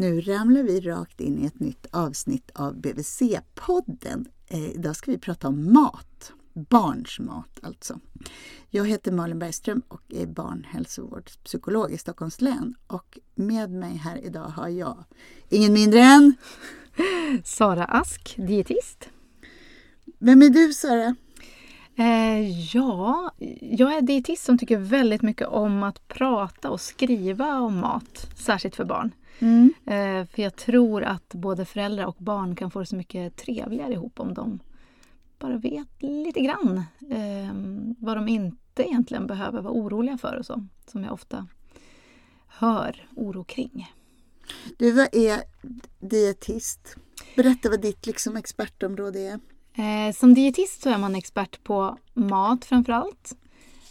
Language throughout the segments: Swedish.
Nu ramlar vi rakt in i ett nytt avsnitt av BVC-podden. Eh, idag ska vi prata om mat. Barns mat alltså. Jag heter Malin Bergström och är barnhälsovårdspsykolog i Stockholms län. Och med mig här idag har jag ingen mindre än Sara Ask, dietist. Vem är du Sara? Eh, ja, jag är dietist som tycker väldigt mycket om att prata och skriva om mat, särskilt för barn. Mm. Eh, för jag tror att både föräldrar och barn kan få det så mycket trevligare ihop om de bara vet lite grann eh, vad de inte egentligen behöver vara oroliga för och så, som jag ofta hör oro kring. Du är dietist. Berätta vad ditt liksom, expertområde är. Eh, som dietist så är man expert på mat framför allt.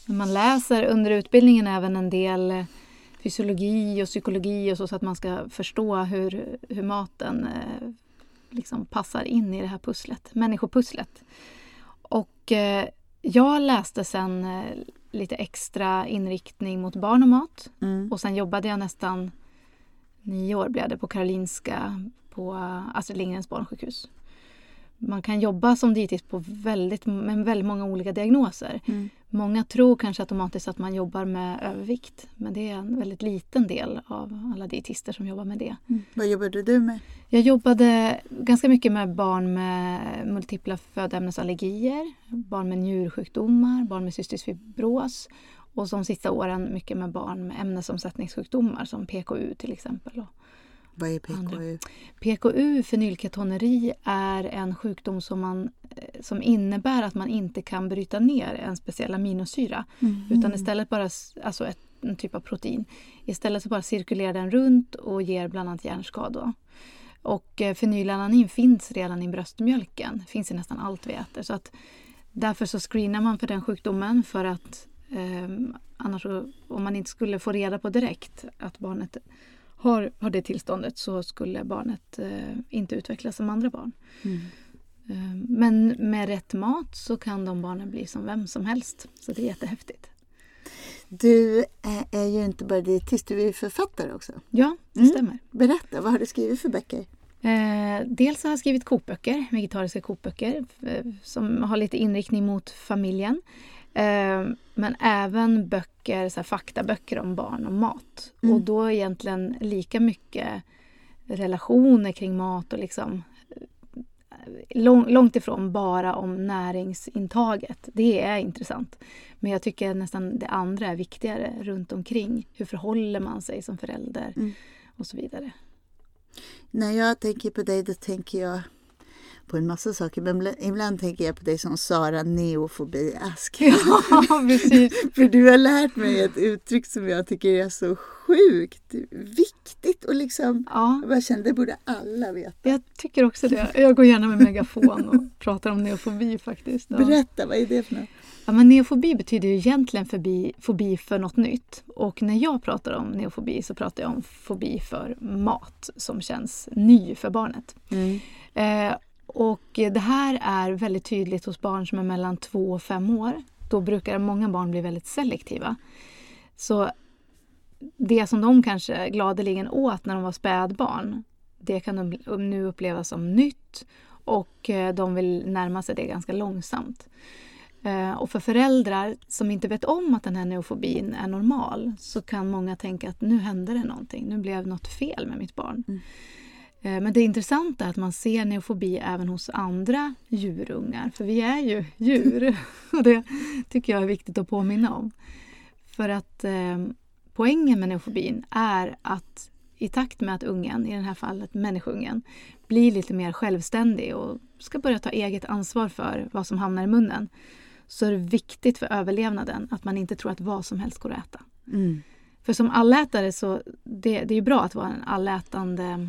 Man läser under utbildningen även en del fysiologi och psykologi och så, så att man ska förstå hur, hur maten eh, liksom passar in i det här pusslet, människopusslet. Och eh, jag läste sen eh, lite extra inriktning mot barn och mat Mm. och sen jobbade jag nästan nio år blev det på Karolinska på Astrid Lindgrens barnsjukhus. Man kan jobba som dietist på väldigt, med väldigt många olika diagnoser. Mm. Många tror kanske automatiskt att man jobbar med övervikt men det är en väldigt liten del av alla dietister som jobbar med det. Mm. Vad jobbade du med? Jag jobbade ganska mycket med barn med multipla födoämnesallergier, barn med njursjukdomar, barn med cystisk fibros och de sista åren mycket med barn med ämnesomsättningssjukdomar som PKU till exempel. Och Vad är PKU? PKU, fenylketonuri, är en sjukdom som, man, eh, som innebär att man inte kan bryta ner en speciell aminosyra Mhm. utan istället bara, alltså ett, en typ av protein. Istället så bara cirkulerar den runt och ger bland annat hjärnskador. Och eh, fenylalanin finns redan i bröstmjölken, finns i nästan allt vi äter. Så att därför så screenar man för den sjukdomen för att eh, annars om man inte skulle få reda på direkt att barnet har, har det tillståndet så skulle barnet eh, inte utvecklas som andra barn. Mm. Eh, men med rätt mat så kan de barnen bli som vem som helst. Så det är jättehäftigt. Du är, är ju inte bara dietist, du är författare också. Ja, det Mm. stämmer. Berätta, vad har du skrivit för böcker? Eh, dels har jag skrivit kokböcker, vegetariska kokböcker eh, som har lite inriktning mot familjen. Eh, men även böcker, så här, faktaböcker om barn och mat. Mm. Och då egentligen lika mycket relationer kring mat och liksom eh, lång, långt ifrån bara om näringsintaget. Det är intressant. Men jag tycker nästan det andra är viktigare runt omkring. Hur förhåller man sig som förälder Mm. och så vidare. När jag tänker på dig, då tänker jag på en massa saker. Men ibland- tänker jag på dig som Sara Neofobi-ask. Ja, precis. För du har lärt mig ett uttryck som jag tycker är så sjukt viktigt. Och liksom, Ja, jag kände, det borde alla veta. jag tycker också det. Jag går gärna med megafon och pratar om neofobi faktiskt. Berätta, vad är det för något? Ja, men neofobi betyder ju egentligen fobi, fobi för något nytt. Och när jag pratar om neofobi så pratar jag om fobi för mat som känns ny för barnet. Mm. Eh, och det här är väldigt tydligt hos barn som är mellan två och fem år. Då brukar många barn bli väldigt selektiva. Så det som de kanske gladeligen åt när de var spädbarn, det kan de nu uppleva som nytt och eh, de vill närma sig det ganska långsamt. Eh, och för föräldrar som inte vet om att den här neofobin är normal så kan många tänka att nu hände det någonting, nu blev något fel med mitt barn. Mm. Eh, Men det intressanta är att man ser neofobi även hos andra djurungar, för vi är ju djur. Och det tycker jag är viktigt att påminna om. För att eh, poängen med neofobin är att i takt med att ungen, i det här fallet människoungen, blir lite mer självständig och ska börja ta eget ansvar för vad som hamnar i munnen så är det viktigt för överlevnaden att man inte tror att vad som helst går att äta. Mm. För som allätare så det, det är ju bra att vara en allätande,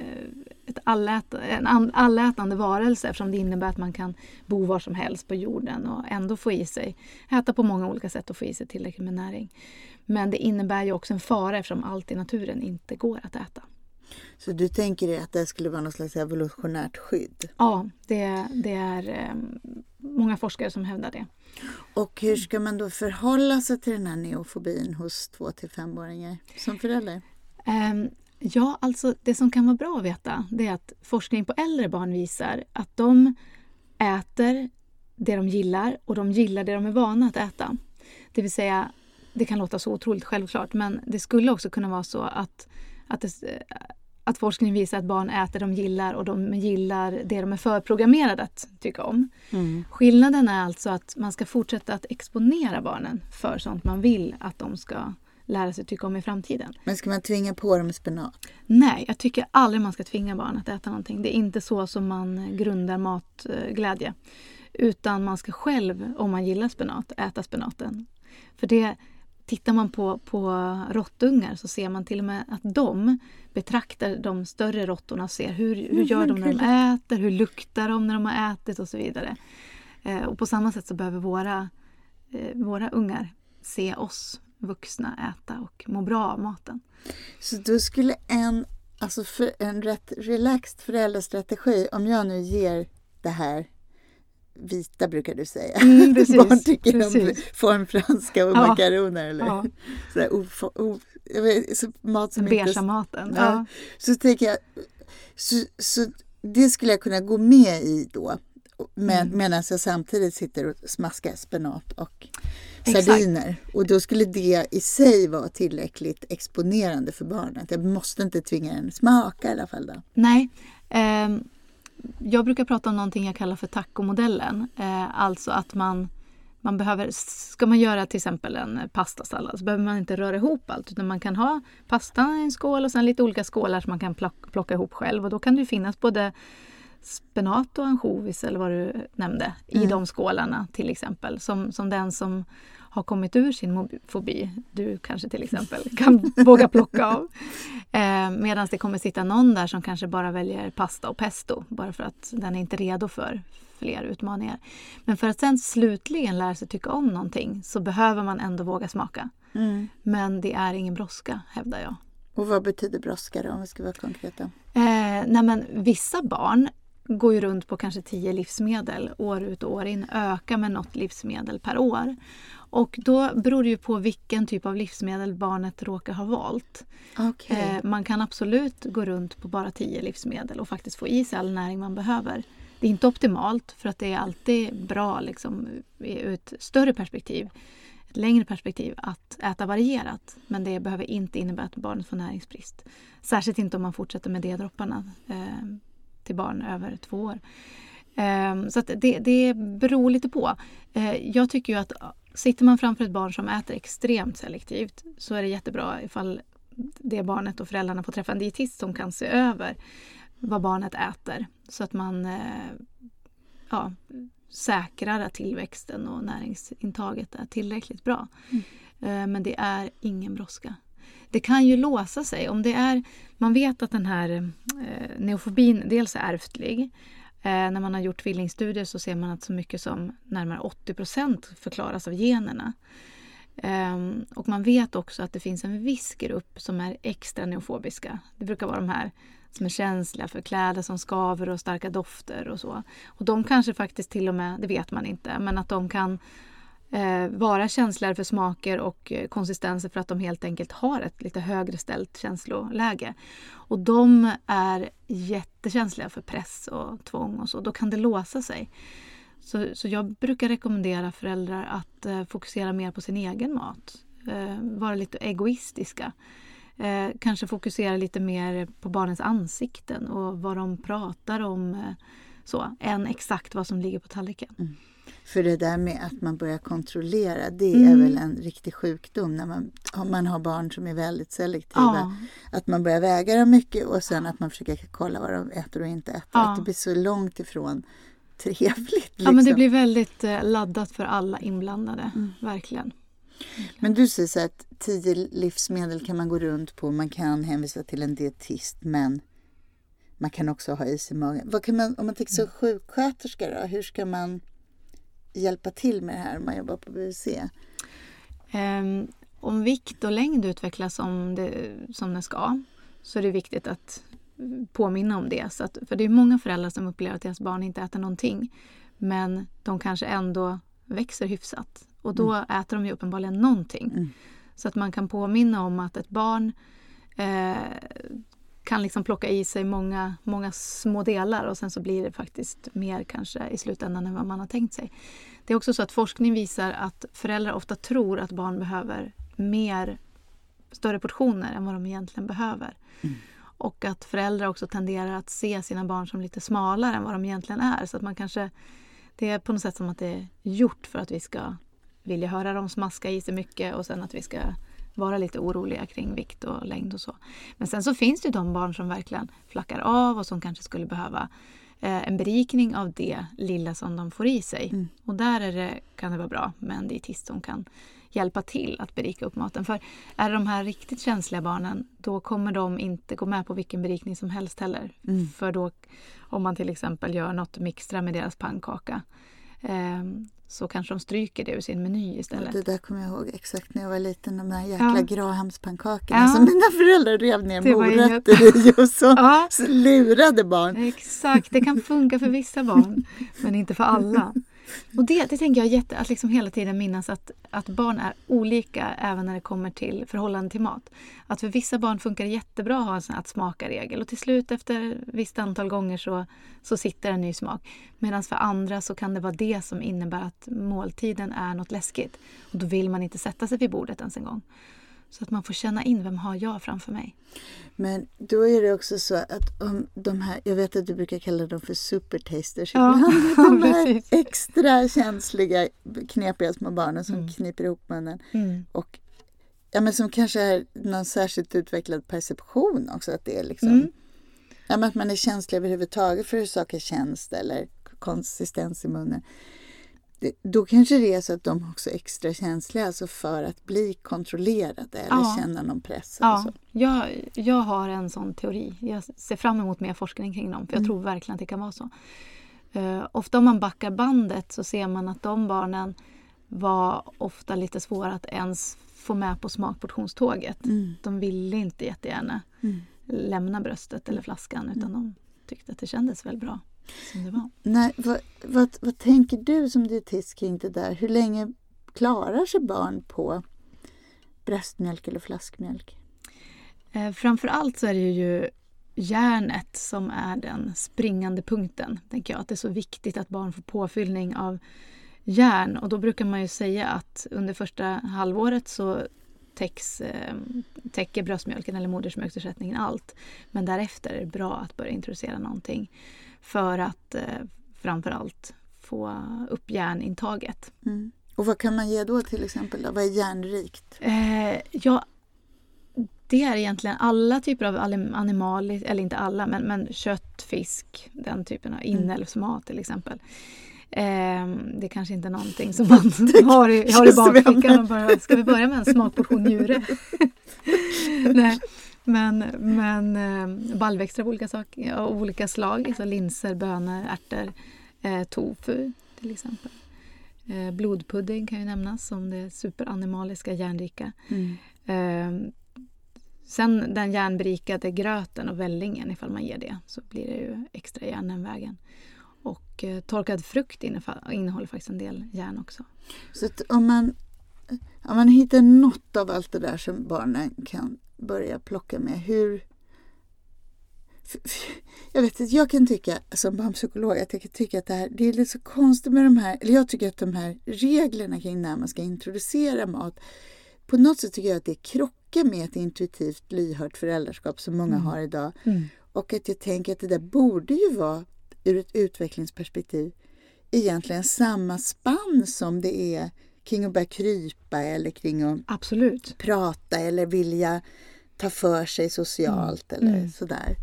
ett, eh, ett allät, en an- allätande varelse eftersom det innebär att man kan bo var som helst på jorden och ändå få i sig, äta på många olika sätt och få i sig tillräckligt med näring. Men det innebär ju också en fara eftersom allt i naturen inte går att äta. Så du tänker dig att det skulle vara något slags evolutionärt skydd? Ja, det, det är eh, många forskare som hävdar det. Och hur ska man då förhålla sig till den här neofobin hos två till femåringar som förälder? Ja, alltså det som kan vara bra att veta det är att forskning på äldre barn visar att de äter det de gillar och de gillar det de är vana att äta. Det vill säga, det kan låta så otroligt självklart men det skulle också kunna vara så att, att, det, att forskning visar att barn äter det de gillar och de gillar det de är förprogrammerade att tycka om. Mm. Skillnaden är alltså att man ska fortsätta att exponera barnen för sånt man vill att de ska lära sig tycka om i framtiden. Men ska man tvinga på dem spenat? Nej, jag tycker aldrig man ska tvinga barn att äta någonting. Det är inte så som man grundar matglädje. Utan man ska själv, om man gillar spenat, äta spenaten. För det, tittar man på, på råttungar så ser man till och med att de betraktar de större råttorna och ser hur, hur gör de när de äter, hur luktar de när de har ätit och så vidare. Eh, och på samma sätt så behöver våra, eh, våra ungar se oss vuxna äta och må bra av maten. Så då skulle en, alltså för en rätt relaxed föräldrastrategi, om jag nu ger det här vita brukar du säga. Mm, precis, Barn tycker precis. om formfranska och ja. makaroner. Eller? Ja. Sådär, o, o, vet, så mat som Beiga inte... maten. Ja. Så tänker jag, så, så det skulle jag kunna gå med i då. Men, mm. Medan jag samtidigt sitter och smaskar spenat och sardiner. Exakt. Och då skulle det i sig vara tillräckligt exponerande för barnet. Jag måste inte tvinga den smaka i alla fall. Då. Nej. Um jag brukar prata om någonting jag kallar för tacomodellen. Eh, alltså att man, man behöver, ska man göra till exempel en pastasallad så behöver man inte röra ihop allt utan man kan ha pastan i en skål och sen lite olika skålar som man kan plocka, plocka ihop själv och då kan det finnas både spenat och ansjovis eller vad du nämnde mm. i de skålarna till exempel. Som, som den som har kommit ur sin fobi, du kanske till exempel, kan våga plocka av. Eh, Medan det kommer sitta någon där som kanske bara väljer pasta och pesto bara för att den är inte redo för fler utmaningar. Men för att sen slutligen lära sig tycka om någonting så behöver man ändå våga smaka. Mm. Men det är ingen brådska, hävdar jag. Och vad betyder brådska då, om vi ska vara konkreta? Eh, nej men, vissa barn går ju runt på kanske tio livsmedel år ut och år in, ökar med något livsmedel per år. Och då beror det ju på vilken typ av livsmedel barnet råkar ha valt. Okay. Eh, man kan absolut gå runt på bara tio livsmedel och faktiskt få i sig all näring man behöver. Det är inte optimalt för att det är alltid bra liksom, ur ett större perspektiv, ett längre perspektiv, att äta varierat. Men det behöver inte innebära att barnet får näringsbrist. Särskilt inte om man fortsätter med D-dropparna eh, till barn över två år. Eh, så det, det beror lite på. Eh, jag tycker ju att Sitter man framför ett barn som äter extremt selektivt så är det jättebra ifall det barnet och föräldrarna får träffa en dietist som kan se över vad barnet äter så att man eh, ja, säkrar att tillväxten och näringsintaget är tillräckligt bra. Mm. Eh, men det är ingen brådska. Det kan ju låsa sig. om det är, Man vet att den här eh, neofobin dels är ärftlig Eh, när man har gjort tvillingstudier så ser man att så mycket som närmare 80% förklaras av generna. Eh, och man vet också att det finns en viss grupp som är extra neofobiska. Det brukar vara de här som är känsliga för kläder som skaver och starka dofter och så. Och de kanske faktiskt till och med, det vet man inte, men att de kan eh, vara känsligare för smaker och eh, konsistenser för att de helt enkelt har ett lite högre ställt känsloläge. Och de är jättekänsliga för press och tvång och så. Då kan det låsa sig. Så, så jag brukar rekommendera föräldrar att eh, fokusera mer på sin egen mat. Eh, vara lite egoistiska. Eh, kanske fokusera lite mer på barnens ansikten och vad de pratar om eh, så, än exakt vad som ligger på tallriken. Mm. För det där med att man börjar kontrollera, det mm. är väl en riktig sjukdom när man, man har barn som är väldigt selektiva. Ja. Att man börjar väga dem mycket och sen att man försöker kolla vad de äter och inte äter. Ja. Att det blir så långt ifrån trevligt. Liksom. Ja, men det liksom. blir väldigt eh, laddat för alla inblandade, mm. verkligen. Men du säger så att tio livsmedel kan man gå runt på, man kan hänvisa till en dietist, men man kan också ha is i magen. Vad kan man, om man tänker sig mm. sjuksköterska då, hur ska man hjälpa till med det här om man jobbar på BVC? Um, ehm, om vikt och längd utvecklas som det, som det ska så är det viktigt att påminna om det. Så att, för det är många föräldrar som upplever att deras barn inte äter någonting men de kanske ändå växer hyfsat och då mm. äter de ju uppenbarligen någonting. Mm. Så att man kan påminna om att ett barn eh, kan liksom plocka i sig många, många små delar och sen så blir det faktiskt mer kanske i slutändan än vad man har tänkt sig. Det är också så att forskning visar att föräldrar ofta tror att barn behöver mer större portioner än vad de egentligen behöver. Mm. Och att föräldrar också tenderar att se sina barn som lite smalare än vad de egentligen är. Så att man kanske, det är på något sätt som att det är gjort för att vi ska vilja höra dem smaska i sig mycket och sen att vi ska vara lite oroliga kring vikt och längd och så. Men sen så finns det de barn som verkligen flackar av och som kanske skulle behöva eh, en berikning av det lilla som de får i sig. Mm. Och där är det, kan det vara bra med en dietist som kan hjälpa till att berika upp maten. För är de här riktigt känsliga barnen då kommer de inte gå med på vilken berikning som helst heller. Mm. För då om man till exempel gör något mixtra med deras pannkaka så kanske de stryker det ur sin meny istället. det där kommer jag ihåg exakt när jag var liten, de där jäkla ja. Grahamspankakorna ja. som mina föräldrar rev ner morötter i och så, ja. så lurade barn. Exakt, det kan funka för vissa barn men inte för alla. Och det, det tänker jag jätte, att liksom hela tiden minnas att, att barn är olika även när det kommer till förhållande till mat. Att för vissa barn funkar det jättebra att ha en sån att smaka-regel och till slut efter ett visst antal gånger så, så sitter en ny smak. Medan för andra så kan det vara det som innebär att måltiden är något läskigt. Och då vill man inte sätta sig vid bordet ens en gång. Så att man får känna in, vem har jag framför mig? Men då är det också så att om de här, jag vet att du brukar kalla dem för supertasters ja, ibland, de här extra känsliga, knepiga små barnen som mm. kniper ihop munnen mm. och ja, men som kanske är någon särskilt utvecklad perception också, att det är liksom mm. ja, men att man är känslig överhuvudtaget för hur saker känns eller konsistens i munnen då kanske det är så att de också är extra känsliga alltså för att bli kontrollerade eller ja. känna någon press. Ja, så. Jag, jag har en sån teori. Jag ser fram emot mer forskning kring dem för jag mm. tror verkligen att det kan vara så. Uh, ofta om man backar bandet så ser man att de barnen var ofta lite svåra att ens få med på smakportionståget. Mm. De ville inte jättegärna mm. lämna bröstet eller flaskan utan mm. de tyckte att det kändes väl bra som det var. Nej, vad, vad, vad tänker du som dietist kring det där? Hur länge klarar sig barn på bröstmjölk eller flaskmjölk? Eh, framför allt så är det ju järnet som är den springande punkten. Tänker jag. Att det är så viktigt att barn får påfyllning av järn. Och då brukar man ju säga att under första halvåret så täcks, eh, täcker bröstmjölken eller modersmjölksersättningen allt. Men därefter är det bra att börja introducera någonting för att eh, framförallt få upp järnintaget. Mm. Och vad kan man ge då till exempel? Då? Vad är järnrikt? Eh, ja, det är egentligen alla typer av animalier, eller inte alla, men, men kött, fisk, den typen av mm. inälvsmat till exempel. Eh, det är kanske inte är någonting som man har i, har i bakfickan. Bara, ska vi börja med en smakportion njure? Nej. Men, men eh, baljväxter av olika, sak, av olika slag, alltså linser, bönor, ärtor, eh, tofu till exempel. Eh, blodpudding kan ju nämnas som det superanimaliska järnrika. Mm. Eh, sen den järnberikade gröten och vällingen, ifall man ger det, så blir det ju extra järn den vägen. Och eh, torkad frukt innehåller faktiskt en del järn också. Så om man, om man hittar något av allt det där som barnen kan börja plocka med. Hur... Jag vet inte, jag kan tycka som barnpsykolog att jag kan tycka att det, här, det är lite så konstigt med de här, eller jag tycker att de här reglerna kring när man ska introducera mat, på något sätt tycker jag att det krockar med ett intuitivt lyhört föräldraskap som många mm. har idag. Mm. Och att jag tänker att det där borde ju vara ur ett utvecklingsperspektiv egentligen samma spann som det är kring att börja krypa eller kring att Absolut. prata eller vilja ta för sig socialt mm. eller mm. sådär.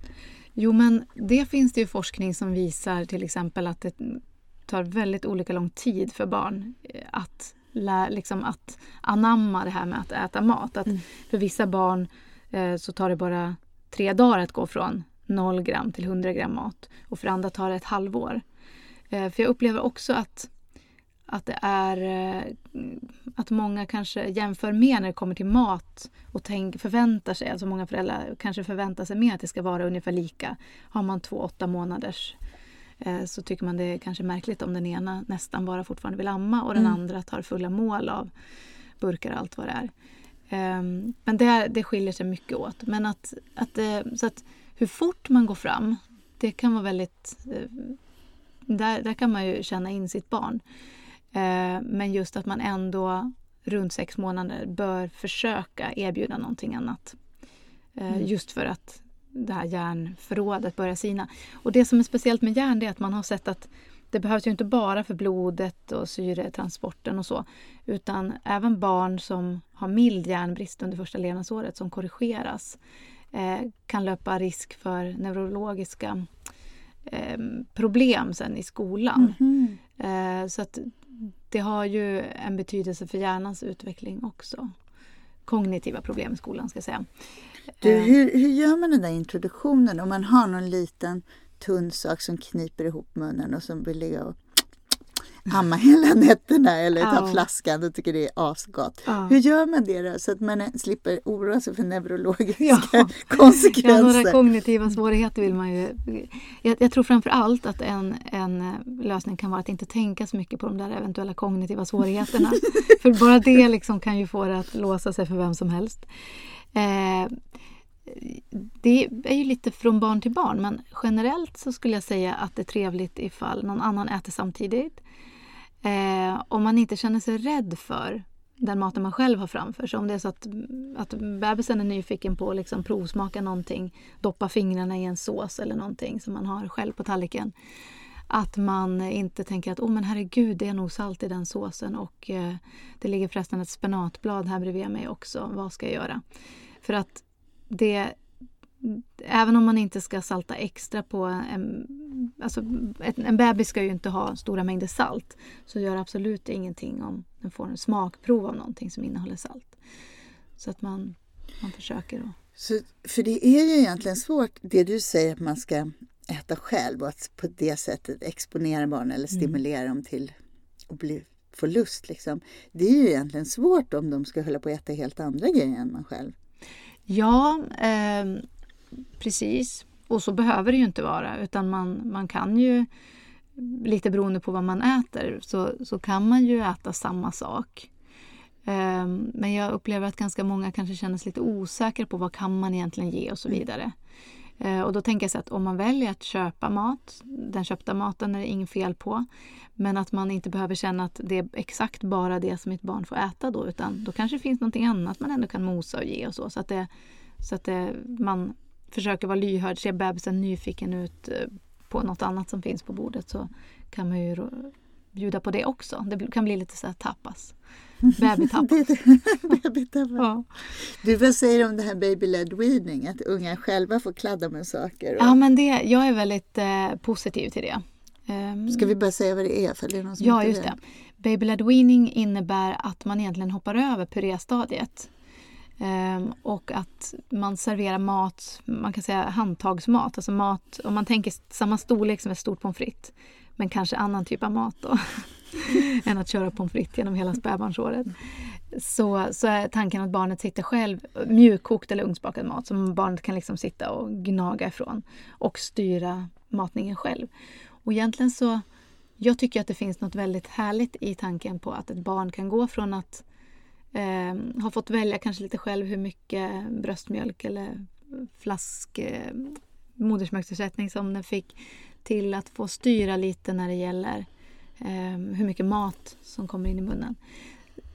Jo men det finns det ju forskning som visar till exempel att det tar väldigt olika lång tid för barn eh, att, lä, liksom att anamma det här med att äta mat. Att mm. För vissa barn eh, så tar det bara tre dagar att gå från 0 gram till 100 gram mat och för andra tar det ett halvår. Eh, för jag upplever också att att det är eh, att många kanske jämför mer när det kommer till mat och tänk, förväntar sig, alltså många föräldrar kanske förväntar sig mer att det ska vara ungefär lika. Har man två åtta månaders eh, så tycker man det är kanske märkligt om den ena nästan bara fortfarande vill amma och den mm. andra tar fulla mål av burkar och allt vad det är. Um, men det, det skiljer sig mycket åt. Men att, att, så att hur fort man går fram, det kan vara väldigt... Eh, där, där kan man ju känna in sitt barn. Eh, men just att man ändå runt sex månader bör försöka erbjuda någonting annat. Eh, mm. Just för att det här järnförrådet börjar sina. Och det som är speciellt med järn är att man har sett att det behövs ju inte bara för blodet och syretransporten och så, utan även barn som har mild järnbrist under första levnadsåret som korrigeras eh, kan löpa risk för neurologiska problem sen i skolan. Mm -hmm. så att det har ju en betydelse för hjärnans utveckling också. Kognitiva problem i skolan ska jag säga. Du, eh. hur, hur gör man den där introduktionen om man har någon liten tunn sak som kniper ihop munnen och som vill ligga och amma hela nätterna eller ta ja. flaskan och tycker det är asgott. Ja. Hur gör man det då så att man slipper oroa sig för neurologiska ja. konsekvenser? Ja, några kognitiva svårigheter vill man ju... Jag, jag, tror framför allt att en, en lösning kan vara att inte tänka så mycket på de där eventuella kognitiva svårigheterna. för bara det liksom kan ju få det att låsa sig för vem som helst. Eh, det är ju lite från barn till barn men generellt så skulle jag säga att det är trevligt ifall någon annan äter samtidigt. Eh, om man inte känner sig rädd för den maten man själv har framför sig. Om det är så att, att bebisen är nyfiken på att liksom provsmaka någonting, doppa fingrarna i en sås eller någonting som man har själv på tallriken. Att man inte tänker att oh, men herregud, det är nog salt i den såsen och eh, det ligger förresten ett spenatblad här bredvid mig också. Vad ska jag göra? För att det Även om man inte ska salta extra på en... Alltså en bebis ska ju inte ha stora mängder salt. Så gör absolut ingenting om den får en smakprov av någonting som innehåller salt. Så att man, man försöker då. Så, för det är ju egentligen svårt, det du säger att man ska äta själv och att på det sättet exponera barn eller mm. stimulera mm. dem till att bli, få lust. Liksom. Det är ju egentligen svårt om de ska hålla på att äta helt andra grejer än man själv. Ja, eh, precis. Och så behöver det ju inte vara utan man, man kan ju lite beroende på vad man äter så, så kan man ju äta samma sak. Eh, men jag upplever att ganska många kanske känner sig lite osäkra på vad kan man egentligen ge och så mm. vidare. Eh, och då tänker jag så att om man väljer att köpa mat, den köpta maten är det inget fel på. Men att man inte behöver känna att det är exakt bara det som ett barn får äta då utan då kanske det finns någonting annat man ändå kan mosa och ge och så. Så att, det, så att det, man försöker vara lyhörd, ser bebisen nyfiken ut eh, på något annat som finns på bordet så kan man ju bjuda på det också. Det kan bli lite så här tapas. Babytapas. ja. Du, vad säger du om det här baby-led weaning? Att unga själva får kladda med saker? Och... Ja, men det, jag är väldigt eh, positiv till det. Um, Ska vi bara säga vad det är? För det är någon som ja, just det. Baby-led weaning innebär att man egentligen hoppar över puré-stadiet. Um, och att man serverar mat, man kan säga handtagsmat, alltså mat om man tänker samma storlek som ett stort pommes frites. Men kanske annan typ av mat då. än att köra pommes frites genom hela spädbarnsåret. Så, så är tanken att barnet sitter själv, mjukkokt eller ugnsbakad mat som barnet kan liksom sitta och gnaga ifrån och styra matningen själv. Och egentligen så, jag tycker att det finns något väldigt härligt i tanken på att ett barn kan gå från att eh, ha fått välja kanske lite själv hur mycket bröstmjölk eller flask eh, modersmjölksersättning som den fick till att få styra lite när det gäller eh, hur mycket mat som kommer in i munnen.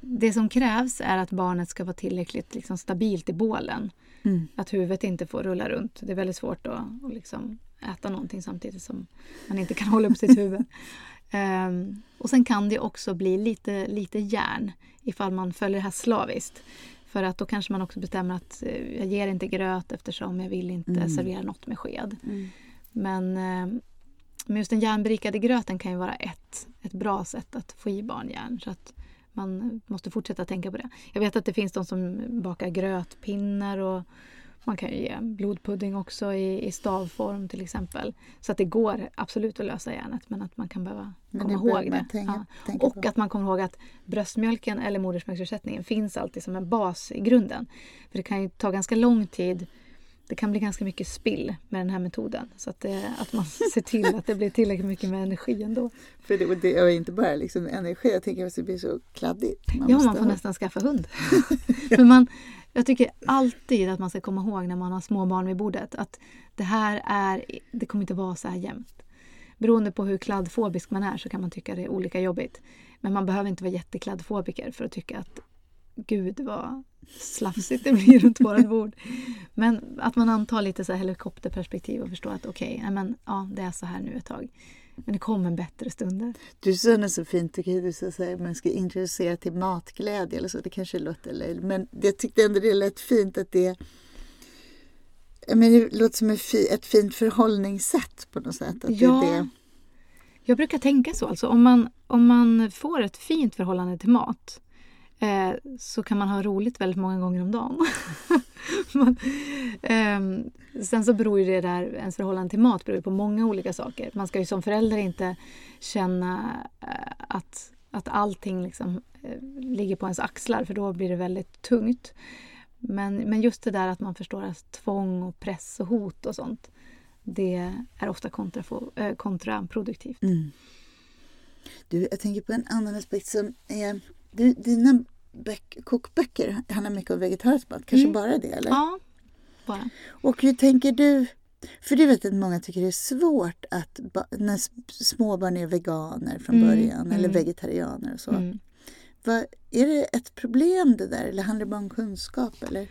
Det som krävs är att barnet ska vara tillräckligt liksom, stabilt i bålen. Mm. Att huvudet inte får rulla runt. Det är väldigt svårt att, att liksom äta någonting samtidigt som man inte kan hålla upp sitt huvud. Um, och sen kan det också bli lite, lite järn ifall man följer det här slaviskt. För att då kanske man också bestämmer att uh, jag ger inte gröt eftersom jag vill inte mm. servera något med sked. Mm. Men uh, men just den järnberikade gröten kan ju vara ett, ett bra sätt att få i barn järn. Så att man måste fortsätta tänka på det. Jag vet att det finns de som bakar grötpinnar och man kan ju ge blodpudding också i, i stavform till exempel. Så att det går absolut att lösa järnet men att man kan behöva komma ihåg det. Tänka, ja. tänka och att man kommer ihåg att bröstmjölken eller modersmjölksersättningen finns alltid som en bas i grunden. För det kan ju ta ganska lång tid det kan bli ganska mycket spill med den här metoden. Så att, det, att man ser till att det blir tillräckligt mycket med energi ändå. För det, det är inte bara liksom energi, jag tänker att det blir så kladdigt. Man ja, man får ha... nästan skaffa hund. Men man, Jag tycker alltid att man ska komma ihåg när man har små barn vid bordet att det här är, det kommer inte vara så här jämt. Beroende på hur kladdfobisk man är så kan man tycka det är olika jobbigt. Men man behöver inte vara jättekladdfobiker för att tycka att gud vad slafsigt det blir runt vårt bord. Men att man antar lite så helikopterperspektiv och förstår att okej, okay, ja, det är så här nu ett tag. Men det kommer bättre stunder. Du sa något så fint, tycker jag, du sa att man ska introducera till matglädje eller så. Det kanske låter löjligt, men jag tyckte ändå det lät fint att det men det låter som ett fint förhållningssätt på något sätt. Att ja, det det. jag brukar tänka så. Alltså, om, man, om man får ett fint förhållande till mat eh, så kan man ha roligt väldigt många gånger om dagen. man, eh, sen så beror ju det där, ens förhållande till mat beror på många olika saker. Man ska ju som förälder inte känna eh, att, att allting liksom, eh, ligger på ens axlar för då blir det väldigt tungt. Men, men just det där att man förstår att tvång och press och hot och sånt det är ofta kontra, eh, kontraproduktivt. Mm. Du, jag tänker på en annan aspekt som är... Du, dina böck, kokböcker handlar mycket om vegetarisk mat, kanske mm. bara det? eller? Ja, bara. Och hur tänker du? För du vet att många tycker det är svårt att när småbarn är veganer från mm. början eller mm. vegetarianer och så. Mm. Vad, är det ett problem det där eller handlar det bara om kunskap? Eller?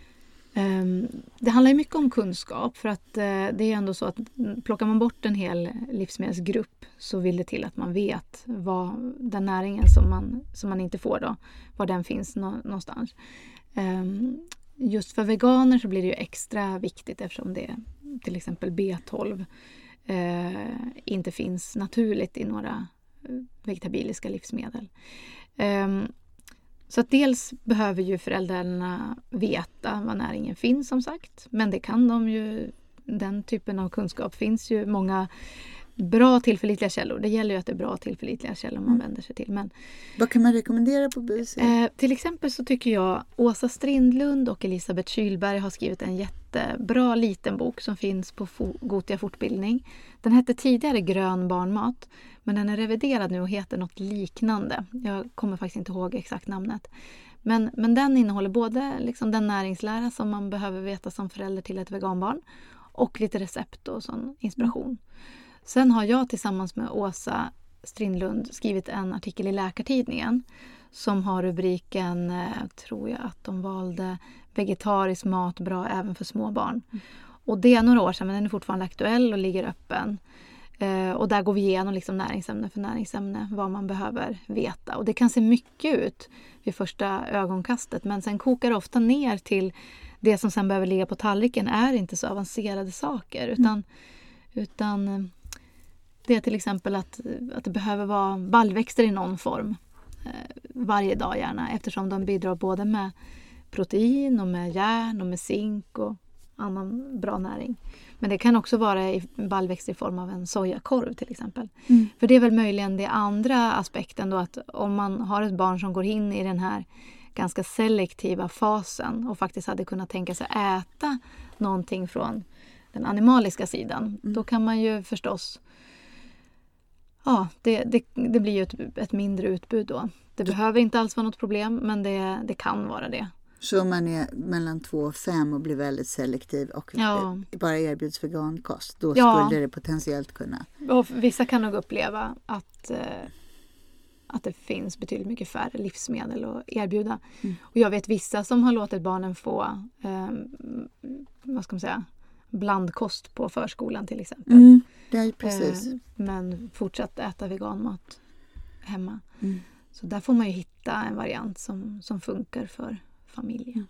Ehm, det handlar mycket om kunskap för att eh, det är ändå så att plockar man bort en hel livsmedelsgrupp så vill det till att man vet vad den näringen som man, som man inte får då, var den finns någonstans. Ehm, just för veganer så blir det ju extra viktigt eftersom det till exempel B12 eh, inte finns naturligt i några eh, vegetabiliska livsmedel. Ehm, så att dels behöver ju föräldrarna veta var näringen finns som sagt. Men det kan de ju. Den typen av kunskap finns ju många bra tillförlitliga källor. Det gäller ju att det är bra tillförlitliga källor man mm. vänder sig till. Men, Vad kan man rekommendera på BUC? Eh, till exempel så tycker jag Åsa Strindlund och Elisabeth Kylberg har skrivit en jättebra liten bok som finns på Gotia fortbildning. Den hette tidigare Grön barnmat men den är reviderad nu och heter något liknande. Jag kommer faktiskt inte ihåg exakt namnet. Men, men den innehåller både liksom den näringslära som man behöver veta som förälder till ett veganbarn och lite recept och sån inspiration. Sen har jag tillsammans med Åsa Strindlund skrivit en artikel i Läkartidningen som har rubriken, eh, tror jag att de valde, Vegetarisk mat bra även för små barn. Mm. Och det är några år sedan men den är fortfarande aktuell och ligger öppen. Eh, och där går vi igenom liksom näringsämne för näringsämne vad man behöver veta. Och det kan se mycket ut vid första ögonkastet men sen kokar det ofta ner till det som sen behöver ligga på tallriken är inte så avancerade saker utan, mm. utan eh, det är till exempel att, att det behöver vara baljväxter i någon form eh, varje dag gärna eftersom de bidrar både med protein och med järn och med zink och annan bra näring. Men det kan också vara i baljväxter i form av en sojakorv till exempel. Mm. För det är väl möjligen det andra aspekten då att om man har ett barn som går in i den här ganska selektiva fasen och faktiskt hade kunnat tänka sig äta någonting från den animaliska sidan. Mm. Då kan man ju förstås Ja, det, det, det blir ju ett, ett, mindre utbud då. Det behöver inte alls vara något problem men det, det kan vara det. Så om man är mellan två och fem och blir väldigt selektiv och ja. bara erbjuds vegankost, då ja. skulle det potentiellt kunna... Och vissa kan nog uppleva att, eh, att det finns betydligt mycket färre livsmedel att erbjuda. Mm. Och jag vet vissa som har låtit barnen få eh, vad ska man säga, blandkost på förskolan till exempel. Mm, det precis. Eh, men fortsatt äta veganmat hemma. Mm. Så där får man ju hitta en variant som, som funkar för familjen.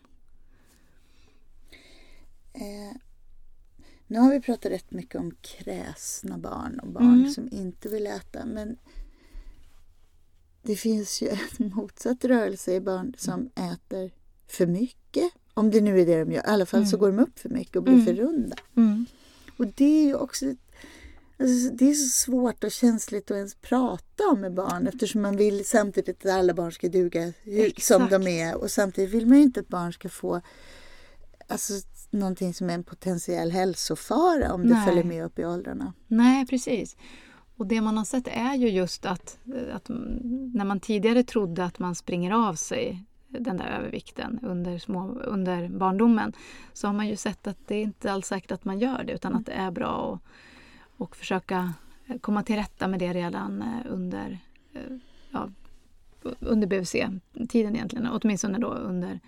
Eh, nu har vi pratat rätt mycket om kräsna barn och barn mm. som inte vill äta. Men det finns ju en motsatt rörelse i barn som äter för mycket. Om det nu är det de gör. I alla fall mm. så går de upp för mycket och blir mm. för runda. Mm. Och det är ju också Alltså, det är så svårt och känsligt att ens prata om med barn eftersom man vill samtidigt att alla barn ska duga Exakt. som de är och samtidigt vill man ju inte att barn ska få alltså, någonting som är en potentiell hälsofara om det följer med upp i åldrarna. Nej, precis. Och det man har sett är ju just att, att när man tidigare trodde att man springer av sig den där övervikten under, små, under barndomen så har man ju sett att det är inte alls säkert att man gör det utan mm. att det är bra att och försöka komma till rätta med det redan eh, under, eh, ja, under BVC-tiden egentligen, åtminstone då under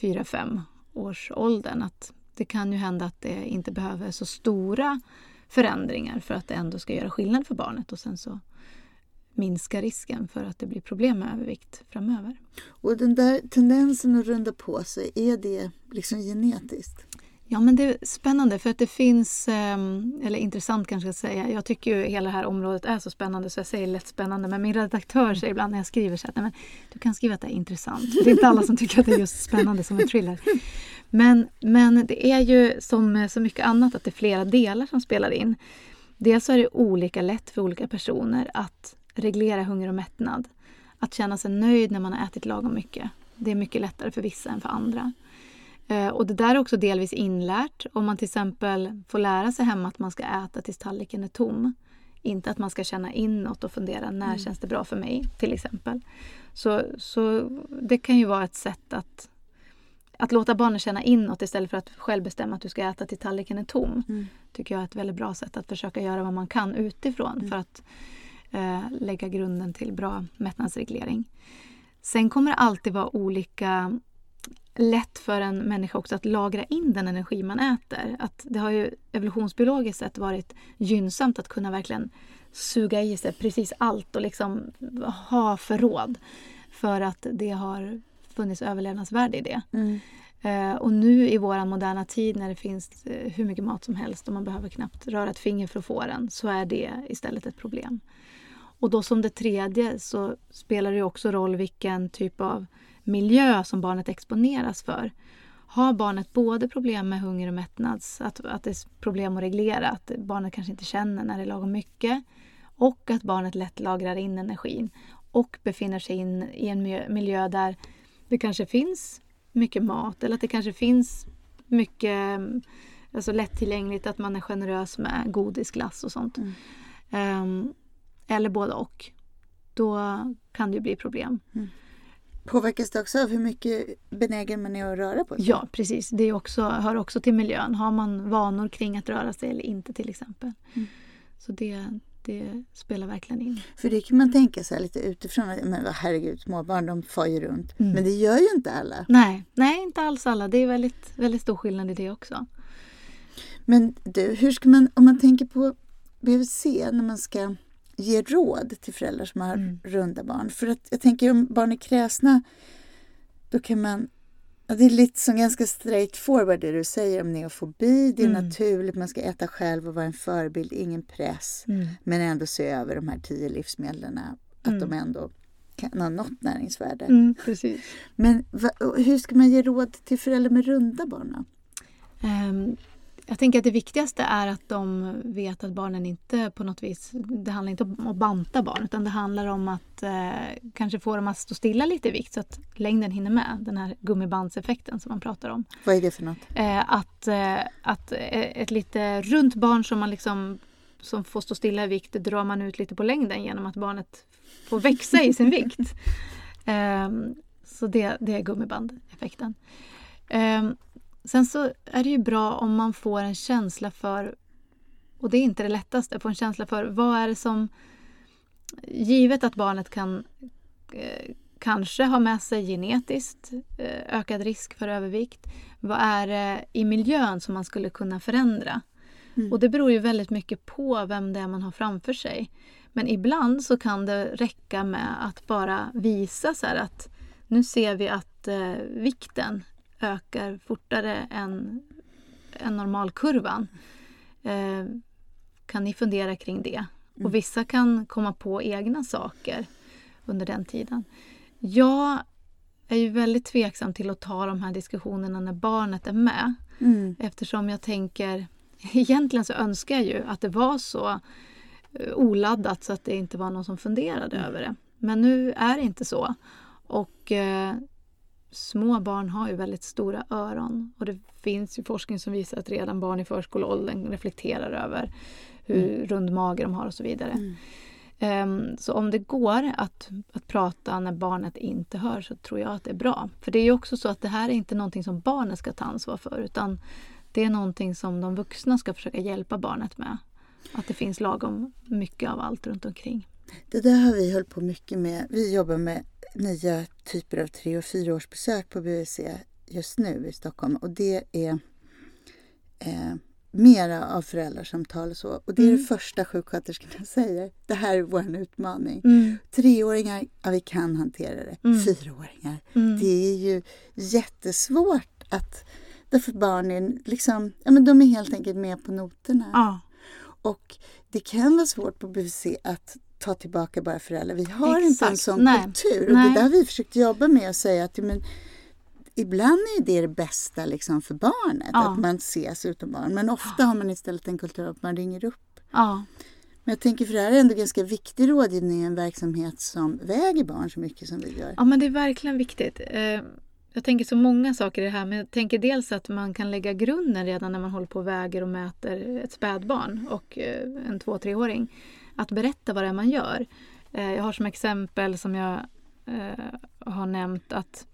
4-5 års åldern. Att det kan ju hända att det inte behöver så stora förändringar för att det ändå ska göra skillnad för barnet och sen så minska risken för att det blir problem med övervikt framöver. Och den där tendensen att runda på sig, är det liksom genetiskt? Ja men det är spännande för att det finns, ehm, eller intressant kanske jag ska säga, jag tycker ju hela det här området är så spännande så jag säger lätt spännande men min redaktör säger ibland när jag skriver så att men, du kan skriva att det är intressant. Det är inte alla som tycker att det är just spännande som en thriller. Men, men det är ju som så mycket annat att det är flera delar som spelar in. Dels är det olika lätt för olika personer att reglera hunger och mättnad. Att känna sig nöjd när man har ätit lagom mycket. Det är mycket lättare för vissa än för andra. Eh, och det där är också delvis inlärt. Om man till exempel får lära sig hemma att man ska äta tills tallriken är tom. Inte att man ska känna inåt och fundera när mm. känns det bra för mig till exempel. Så, så det kan ju vara ett sätt att, att låta barnen känna inåt istället för att själv bestämma att du ska äta till tallriken är tom. Mm. tycker jag är ett väldigt bra sätt att försöka göra vad man kan utifrån mm. för att eh, lägga grunden till bra mättnadsreglering. Sen kommer det alltid vara olika lätt för en människa också att lagra in den energi man äter. Att det har ju evolutionsbiologiskt sett varit gynnsamt att kunna verkligen suga i sig precis allt och liksom ha förråd. För att det har funnits överlevnadsvärde i det. Mm. Uh, och nu i vår moderna tid när det finns uh, hur mycket mat som helst och man behöver knappt röra ett finger för att få den så är det istället ett problem. Och då som det tredje så spelar det också roll vilken typ av miljö som barnet exponeras för. Har barnet både problem med hunger och mättnads, att, att det är problem att reglera, att barnet kanske inte känner när det är lagom mycket och att barnet lätt lagrar in energin och befinner sig in i en miljö där det kanske finns mycket mat eller att det kanske finns mycket alltså lättillgängligt, att man är generös med godis, glass och sånt. Mm. Um, eller både och. Då kan det ju bli problem. Mm. Påverkas det också av hur mycket benägen man är att röra på sig? Ja, precis. Det också, hör också till miljön. Har man vanor kring att röra sig eller inte till exempel. Mm. Så det, det spelar verkligen in. För det kan man tänka sig lite utifrån. Men herregud, småbarn de far ju runt. Mm. Men det gör ju inte alla. Nej, nej, inte alls alla. Det är väldigt, väldigt stor skillnad i det också. Men du, hur ska man, om man tänker på BVC när man ska ge råd till föräldrar som har mm. runda barn. För att jag tänker om barn är kräsna, då kan man Ja, det är lite som ganska straight forward det du säger om neofobi. Det är mm. naturligt, man ska äta själv och vara en förebild, ingen press. Mm. Men ändå se över de här tio livsmedlen, att mm. de ändå kan ha något näringsvärde. Mm, precis. Men va, hur ska man ge råd till föräldrar med runda barn? Um, jag tänker att det viktigaste är att de vet att barnen inte på något vis, det handlar inte om att banta barn utan det handlar om att eh, kanske få dem att stå stilla lite i vikt så att längden hinner med. Den här gummibandseffekten som man pratar om. Vad är det för något? Eh, att, eh, att ett lite runt barn som man liksom som får stå stilla i vikt drar man ut lite på längden genom att barnet får växa i sin vikt. Ehm, så det, det är gummibandeffekten. Sen så är det ju bra om man får en känsla för, och det är inte det lättaste, få en känsla för vad är det som, givet att barnet kan eh, kanske ha med sig genetiskt eh, ökad risk för övervikt, vad är det i miljön som man skulle kunna förändra? Mm. Och det beror ju väldigt mycket på vem det är man har framför sig. Men ibland så kan det räcka med att bara visa så att nu ser vi att eh, vikten ökar fortare än, än normalkurvan. Eh, kan ni fundera kring det? Mm. Och vissa kan komma på egna saker under den tiden. Jag är ju väldigt tveksam till att ta de här diskussionerna när barnet är med. Mm. Eftersom jag tänker, egentligen så önskar jag ju att det var så eh, oladdat så att det inte var någon som funderade mm. över det. Men nu är det inte så. Och eh, små barn har ju väldigt stora öron och det finns ju forskning som visar att redan barn i förskoleåldern reflekterar över hur mm. rund mage de har och så vidare. Mm. Ehm, så om det går att, att prata när barnet inte hör så tror jag att det är bra. För det är ju också så att det här är inte någonting som barnet ska ta ansvar för utan det är någonting som de vuxna ska försöka hjälpa barnet med. Att det finns lagom mycket av allt runt omkring. Det där har vi hållit på mycket med. Vi jobbar med nya typer av tre och fyraårsbesök på BVC just nu i Stockholm och det är eh, mera av föräldrasamtal och så. Och det är mm. det första sjuksköterskorna säger. Det här är vår utmaning. Mm. Treåringar, ja vi kan hantera det. Mm. Fyraåringar, mm. det är ju jättesvårt att Därför barnen liksom, ja men de är helt enkelt med på noterna. Ja. Och det kan vara svårt på BVC att ta tillbaka bara föräldrar. Vi har Exakt. inte en sån Nej. kultur. Och Nej. det där har vi försökt jobba med och säga att men, ibland är det det bästa liksom för barnet, ja. att man ses utom barn. Men ofta har man istället en kultur att man ringer upp. Ja. Men jag tänker för det här är ändå ganska viktig rådgivning i en verksamhet som väger barn så mycket som vi gör. Ja men det är verkligen viktigt. Eh, jag tänker så många saker i det här men jag tänker dels att man kan lägga grunden redan när man håller på och väger och mäter ett spädbarn och eh, en två treåring. Att berätta vad det är man gör. Eh, jag har som exempel som jag eh, har nämnt att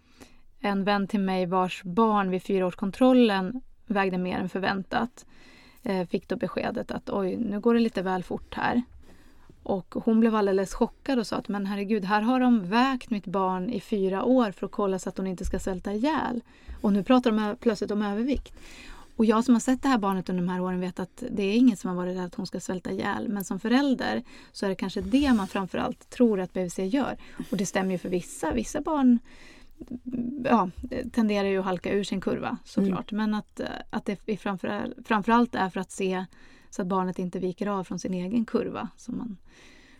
en vän till mig vars barn vid fyraårskontrollen vägde mer än förväntat eh, fick då beskedet att oj, nu går det lite väl fort här. Och hon blev alldeles chockad och sa att men herregud, här har de vägt mitt barn i fyra år för att kolla så att hon inte ska svälta ihjäl. Och nu pratar de plötsligt om övervikt. Och jag som har sett det här barnet under de här åren vet att det är inget som har varit att hon ska svälta ihjäl. Men som förälder så är det kanske det man framförallt tror att BVC gör. Och det stämmer ju för vissa. Vissa barn ja, tenderar ju att halka ur sin kurva såklart. Mm. Men att, att det framför, framförallt är för att se så att barnet inte viker av från sin egen kurva. Som man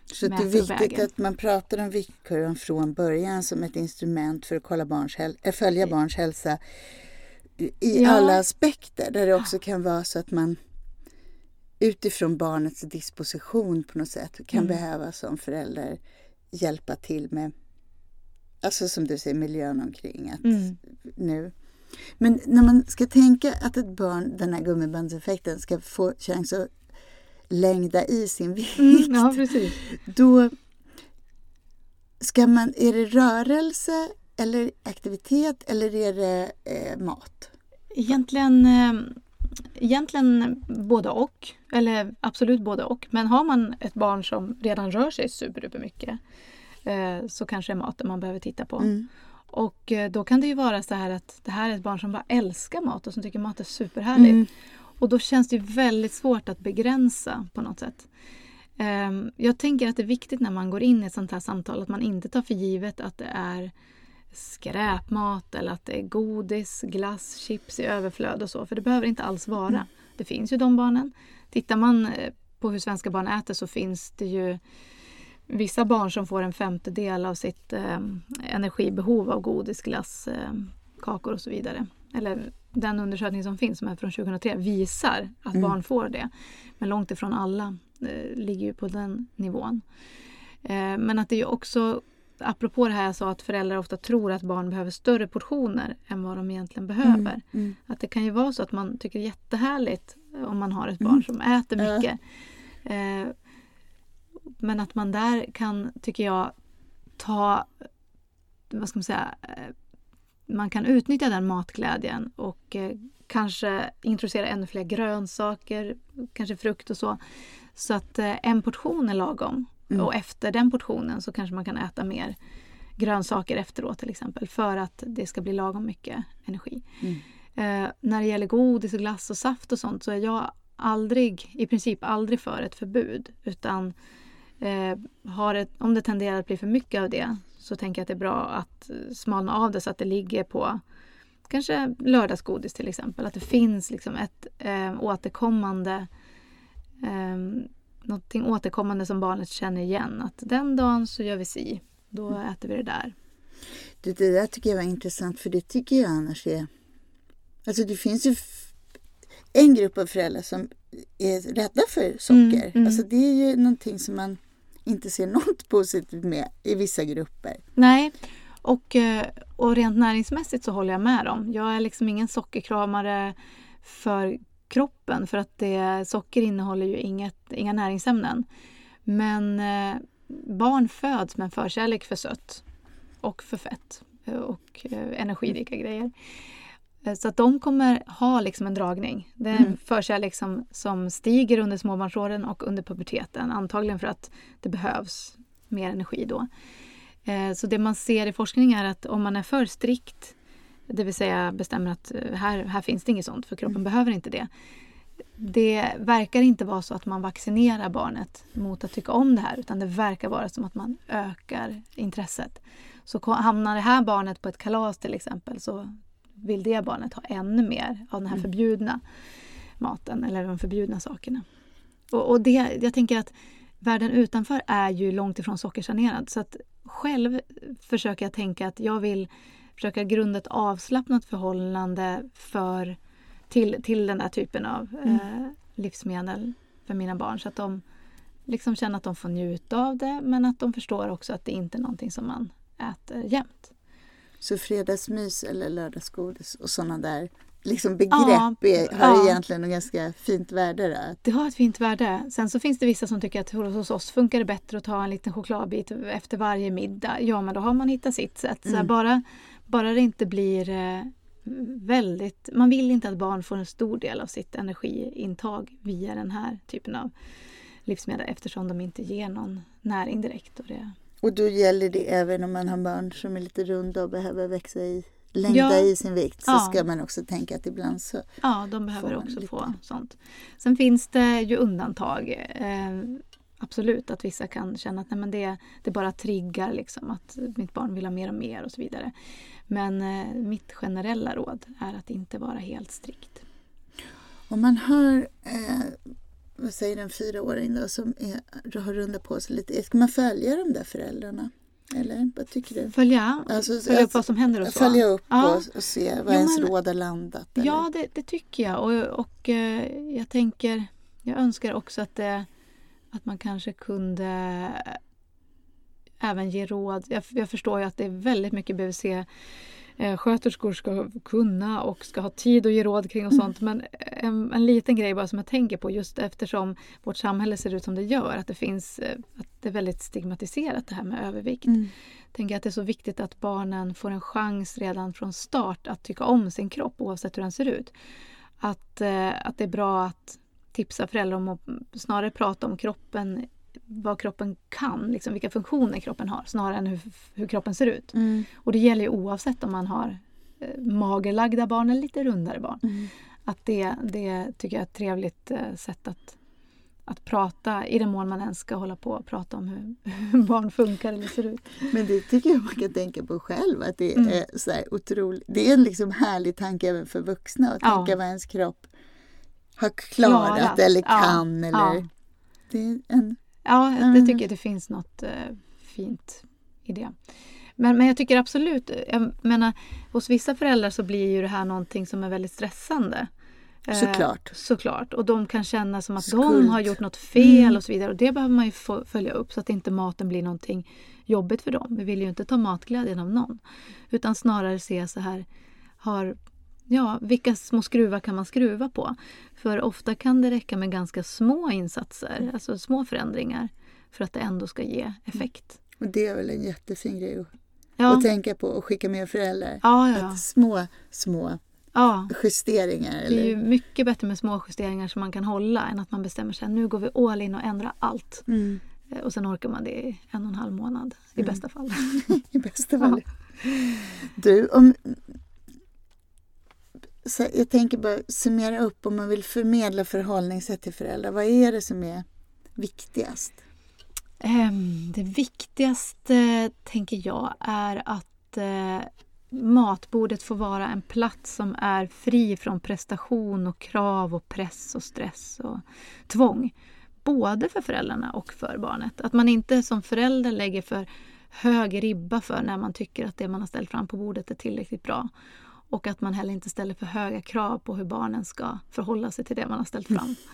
så det är viktigt att man pratar om viktkurvan från början som ett instrument för att kolla barns följa barns hälsa i ja. alla aspekter. Där det också kan vara så att man utifrån barnets disposition på något sätt kan mm. behöva som förälder hjälpa till med Alltså som du säger, miljön omkring. Att mm. nu. Men när man ska tänka att ett barn, den här gummibandseffekten, ska få chans att längda i sin vikt. Mm, ja. Då ska man, är det rörelse eller aktivitet eller är det eh, mat? Egentligen, eh, egentligen både och. Eller absolut både och. Men har man ett barn som redan rör sig superduper mycket Eh, så kanske det är maten man behöver titta på. Mm. Och eh, då kan det ju vara så här att det här är ett barn som bara älskar mat och som tycker mat är superhärligt. Mm. Och då känns det väldigt svårt att begränsa på något sätt. Ehm, jag tänker att det är viktigt när man går in i ett sånt här samtal att man inte tar för givet att det är skräpmat eller att det är godis, glass, chips i överflöd och så. För det behöver inte alls vara. Mm. Det finns ju de barnen. Tittar man eh, på hur svenska barn äter så finns det ju vissa barn som får en femtedel av sitt eh, energibehov av godis, glass, eh, kakor och så vidare. Eller den undersökning som finns som är från 2003 visar att mm. barn får det. Men långt ifrån alla eh, ligger ju på den nivån. Eh, men att det är också, apropå det här jag sa att föräldrar ofta tror att barn behöver större portioner än vad de egentligen behöver. Mm. Mm. Att det kan ju vara så att man tycker det är jättehärligt om man har ett barn mm. som äter mycket. Eh, men att man där kan, tycker jag, ta, vad ska man säga, eh, man kan utnyttja den matglädjen och eh, kanske introducera ännu fler grönsaker, kanske frukt och så. Så att eh, en portion är lagom. Mm. Och efter den portionen så kanske man kan äta mer grönsaker efteråt till exempel för att det ska bli lagom mycket energi. Mm. Eh, när det gäller godis och glass och saft och sånt så är jag aldrig, i princip aldrig för ett förbud utan Eh, har ett, om det tenderar att bli för mycket av det så tänker jag att det är bra att smalna av det så att det ligger på kanske lördagsgodis till exempel. Att det finns liksom ett eh, återkommande eh, någonting återkommande som barnet känner igen. Att den dagen så gör vi si, då mm. äter vi det där. Det, det där tycker jag var intressant för det tycker jag annars är... Alltså det finns ju en grupp av föräldrar som är rädda för socker. Mm, mm. Alltså det är ju någonting som man inte ser något positivt med i vissa grupper. Nej, och, eh, och rent näringsmässigt så håller jag med dem. Jag är liksom ingen sockerkramare för kroppen för att det, socker innehåller ju inget, inga näringsämnen. Men eh, barn föds med en förkärlek för sött och för fett eh, och eh, energirika grejer. Så att de kommer ha liksom en dragning. Det är en Mm. förkärlek som, som stiger under småbarnsåren och under puberteten. Antagligen för att det behövs mer energi då. Så det man ser i forskning är att om man är för strikt, det vill säga bestämmer att eh, här, här finns det inget sånt för kroppen behöver inte det. Det verkar inte vara så att man vaccinerar barnet mot att tycka om det här utan det verkar vara som att man ökar intresset. Så hamnar det här barnet på ett kalas till exempel så vill det barnet ha ännu mer av den här Mm. förbjudna maten eller de förbjudna sakerna. Och, och det, jag tänker att världen utanför är ju långt ifrån sockersanerad. Så att själv försöker jag tänka att jag vill försöka grunda ett avslappnat förhållande för, till, till den här typen av eh, livsmedel för mina barn. Så att de liksom känner att de får njuta av det men att de förstår också att det inte är någonting som man äter jämt. Så fredagsmys eller lördagsgodis och sådana där liksom begrepp Ja, är, har ja. egentligen ett ganska fint värde. Där. Det har ett fint värde. Sen så finns det vissa som tycker att hos oss funkar det bättre att ta en liten chokladbit efter varje middag. Ja, men då har man hittat sitt sätt. Mm. bara, bara det inte blir eh, väldigt... Man vill inte att barn får en stor del av sitt energiintag via den här typen av livsmedel eftersom de inte ger någon näring direkt. Och det, Och då gäller det även om man har barn som är lite runda och behöver växa i längda Ja. i sin vikt så Ja. ska man också tänka att ibland så ja, de behöver också lite. få sånt. Sen finns det ju undantag. Eh, absolut att vissa kan känna att nej, men det, det bara triggar liksom, att mitt barn vill ha mer och mer och så vidare. Men eh, mitt generella råd är att inte vara helt strikt. Om man har, eh, vad säger en fyraåring då, som är, har rundat på sig lite, ska man följa de där föräldrarna? Eller vad tycker du? Följa, Alltså, följa upp alltså, vad som händer och så. Följa upp Ja. och, och se var Jo, ens men- råd har landat? Eller? Ja, det, det tycker jag. Och, och eh, jag tänker, jag önskar också att, det, att man kanske kunde även ge råd. Jag, jag förstår ju att det är väldigt mycket BVC eh, sköterskor ska kunna och ska ha tid att ge råd kring och sånt. Men en, en liten grej bara som jag tänker på just eftersom vårt samhälle ser ut som det gör. Att det finns eh, att det är väldigt stigmatiserat det här med övervikt. Mm. tänker att det är så viktigt att barnen får en chans redan från start att tycka om sin kropp oavsett hur den ser ut. Att, eh, att det är bra att tipsa föräldrar om att snarare prata om kroppen, vad kroppen kan, liksom vilka funktioner kroppen har, snarare än hur, hur kroppen ser ut. Mm. Och det gäller ju oavsett om man har eh, magerlagda barn eller lite rundare barn. Mm. Att det, det tycker jag är ett trevligt eh, sätt att, att prata, i den mån man ens ska hålla på och prata om hur, hur barn funkar eller ser ut. Men det tycker jag man kan tänka på själv. Att det, Mm. är så här otroligt, det är en liksom härlig tanke även för vuxna att Ja. tänka vad ens kropp har klarat, Klarat, eller kan. Eller, ja. Det är en, Ja, Mm. det tycker jag det finns något eh, fint i det. Men, men jag tycker absolut, jag menar, hos vissa föräldrar så blir ju det här någonting som är väldigt stressande. Eh, Såklart. såklart. Och de kan känna som att Skuld. de har gjort något fel Mm. och så vidare. Och det behöver man ju följa upp så att inte maten blir någonting jobbigt för dem. Vi vill ju inte ta matglädjen av någon. Utan snarare se så här, har, ja, vilka små skruvar kan man skruva på? För ofta kan det räcka med ganska små insatser, alltså små förändringar för att det ändå ska ge effekt. och det är väl en jättefin grej att, Ja, att tänka på och skicka med föräldrar. ja, ja. Att små, små ja. justeringar. Det är Eller, ju mycket bättre med små justeringar som man kan hålla än att man bestämmer sig nu går vi all in och ändrar allt. mm, Eh, Och sen orkar man det i en och en halv månad i Mm. bästa fall. I bästa fall. Du, om, så jag tänker bara summera upp om man vill förmedla förhållningssätt till föräldrar. Vad är det som är viktigast? Ehm, det viktigaste, tänker jag, är att eh, matbordet får vara en plats som är fri från prestation och krav och press och stress och tvång. Både för föräldrarna och för barnet. Att man inte som förälder lägger för hög ribba för när man tycker att det man har ställt fram på bordet är tillräckligt bra. Och att man heller inte ställer för höga krav på hur barnen ska förhålla sig till det man har ställt fram.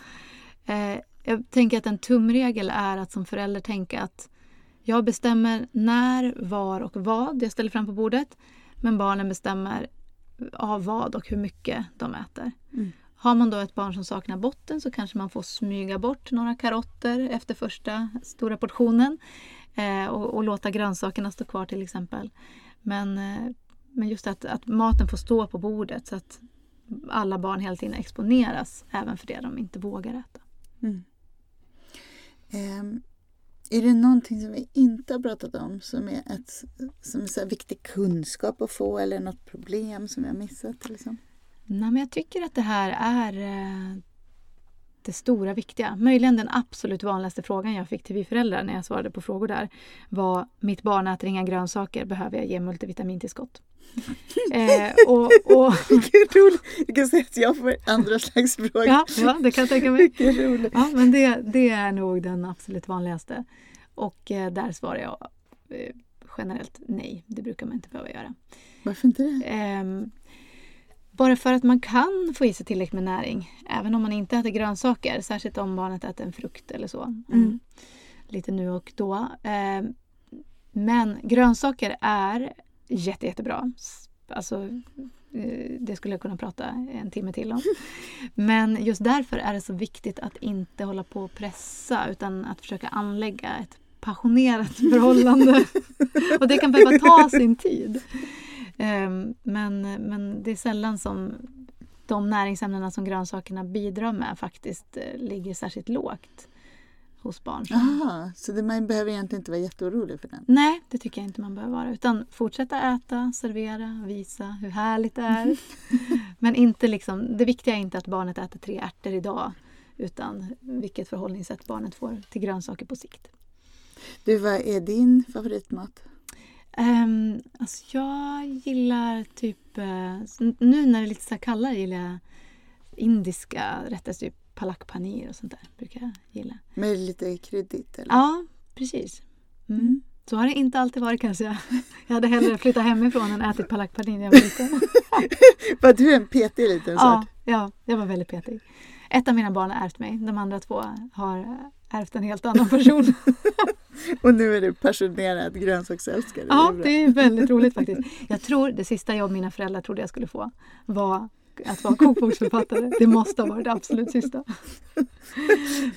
Eh, jag tänker att en tumregel är att som förälder tänka att jag bestämmer när, var och vad jag ställer fram på bordet. Men barnen bestämmer av vad och hur mycket de äter. Mm. Har man då ett barn som saknar botten så kanske man får smyga bort några karotter efter första stora portionen. Eh, och, och, låta grönsakerna stå kvar till exempel. Men, eh, men just att, att maten får stå på bordet så att alla barn hela tiden exponeras även för det de inte vågar äta. Mm. Um, är det någonting som vi inte har pratat om som är, ett, som är så viktig kunskap att få eller något problem som vi har missat? Liksom? Nej, men jag tycker att det här är det stora viktiga. Möjligen den absolut vanligaste frågan jag fick till vi föräldrar när jag svarade på frågor där var mitt barn äter inga grönsaker, behöver jag ge multivitamintillskott? eh, och, och... Vilken kan säga att jag får andra slags frågor. Ja, ja, det kan jag tänka mig. Vilken. Ja, men det, det är nog den absolut vanligaste. Och eh, där svarar jag eh, generellt nej, det brukar man inte behöva göra. Varför inte det? Bara för att man kan få i sig tillräckligt med näring, även om man inte äter grönsaker. Särskilt om barnet äter en frukt eller så. Mm. mm. Lite nu och då. Ehm, men grönsaker är jätte, jättebra. Alltså, eh, det skulle jag kunna prata en timme till om. Men just därför är det så viktigt att inte hålla på och pressa utan att försöka anlägga ett passionerat förhållande. och det kan behöva ta sin tid. Ehm, men, men det är sällan som de näringsämnena som grönsakerna bidrar med faktiskt eh, ligger särskilt lågt hos barn. Aha, så det, man behöver egentligen inte vara jätteorolig för den? Nej, det tycker jag inte man behöver vara. Utan fortsätta äta, servera, visa hur härligt det är. Men inte liksom, det viktiga är inte att barnet äter tre ärtor idag utan vilket förhållningssätt barnet får till grönsaker på sikt. Du, vad är din favoritmat? Um, alltså jag gillar typ... Uh, nu när det är lite så kallare gillar jag indiska rätter. Typ palak paneer och sånt där brukar jag gilla. Med lite kryddigt? Eller? Ja, precis. Mm. Mm. Så har det inte alltid varit kanske. Jag hade hellre flyttat hemifrån än ätit palak paneer när jag var liten. var du en petig liten ja, Ja, jag var väldigt petig. Ett av mina barn har ärvt mig. De andra två har ärvt en helt annan person. Och nu är du passionerad grönsaksälskare. Ja, det är väldigt roligt faktiskt. Jag tror det sista jobb mina föräldrar trodde jag skulle få var att vara kokboksförfattare. Det måste ha varit det absolut sista.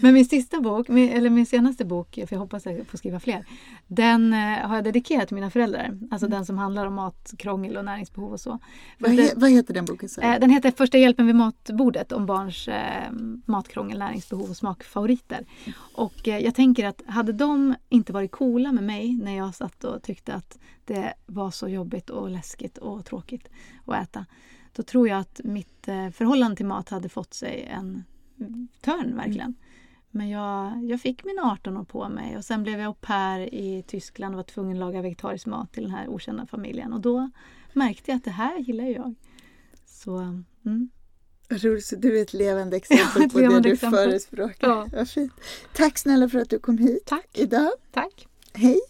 Men min sista bok, eller min senaste bok, för jag hoppas jag får skriva fler, den eh, har jag dedikerat till mina föräldrar. Alltså mm. den som handlar om matkrångel och näringsbehov och så. Vad, he, vad heter den boken? Så? Eh, den heter Första hjälpen vid matbordet om barns eh, matkrångel, näringsbehov och smakfavoriter. Och eh, jag tänker att hade de inte varit coola med mig när jag satt och tyckte att det var så jobbigt och läskigt och tråkigt att äta då tror jag att mitt eh, förhållande till mat hade fått sig en törn verkligen. Mm. Men jag, jag fick mina 18 år på mig och sen blev jag au pair i Tyskland och var tvungen att laga vegetarisk mat till den här okända familjen. Och då märkte jag att det här gillar jag. Så, mm. Roligt, du är ett levande exempel ja, ett på levande det du exempel. förespråkar. Ja. Vad fint. Tack snälla för att du kom hit Tack. idag. Tack. Hej.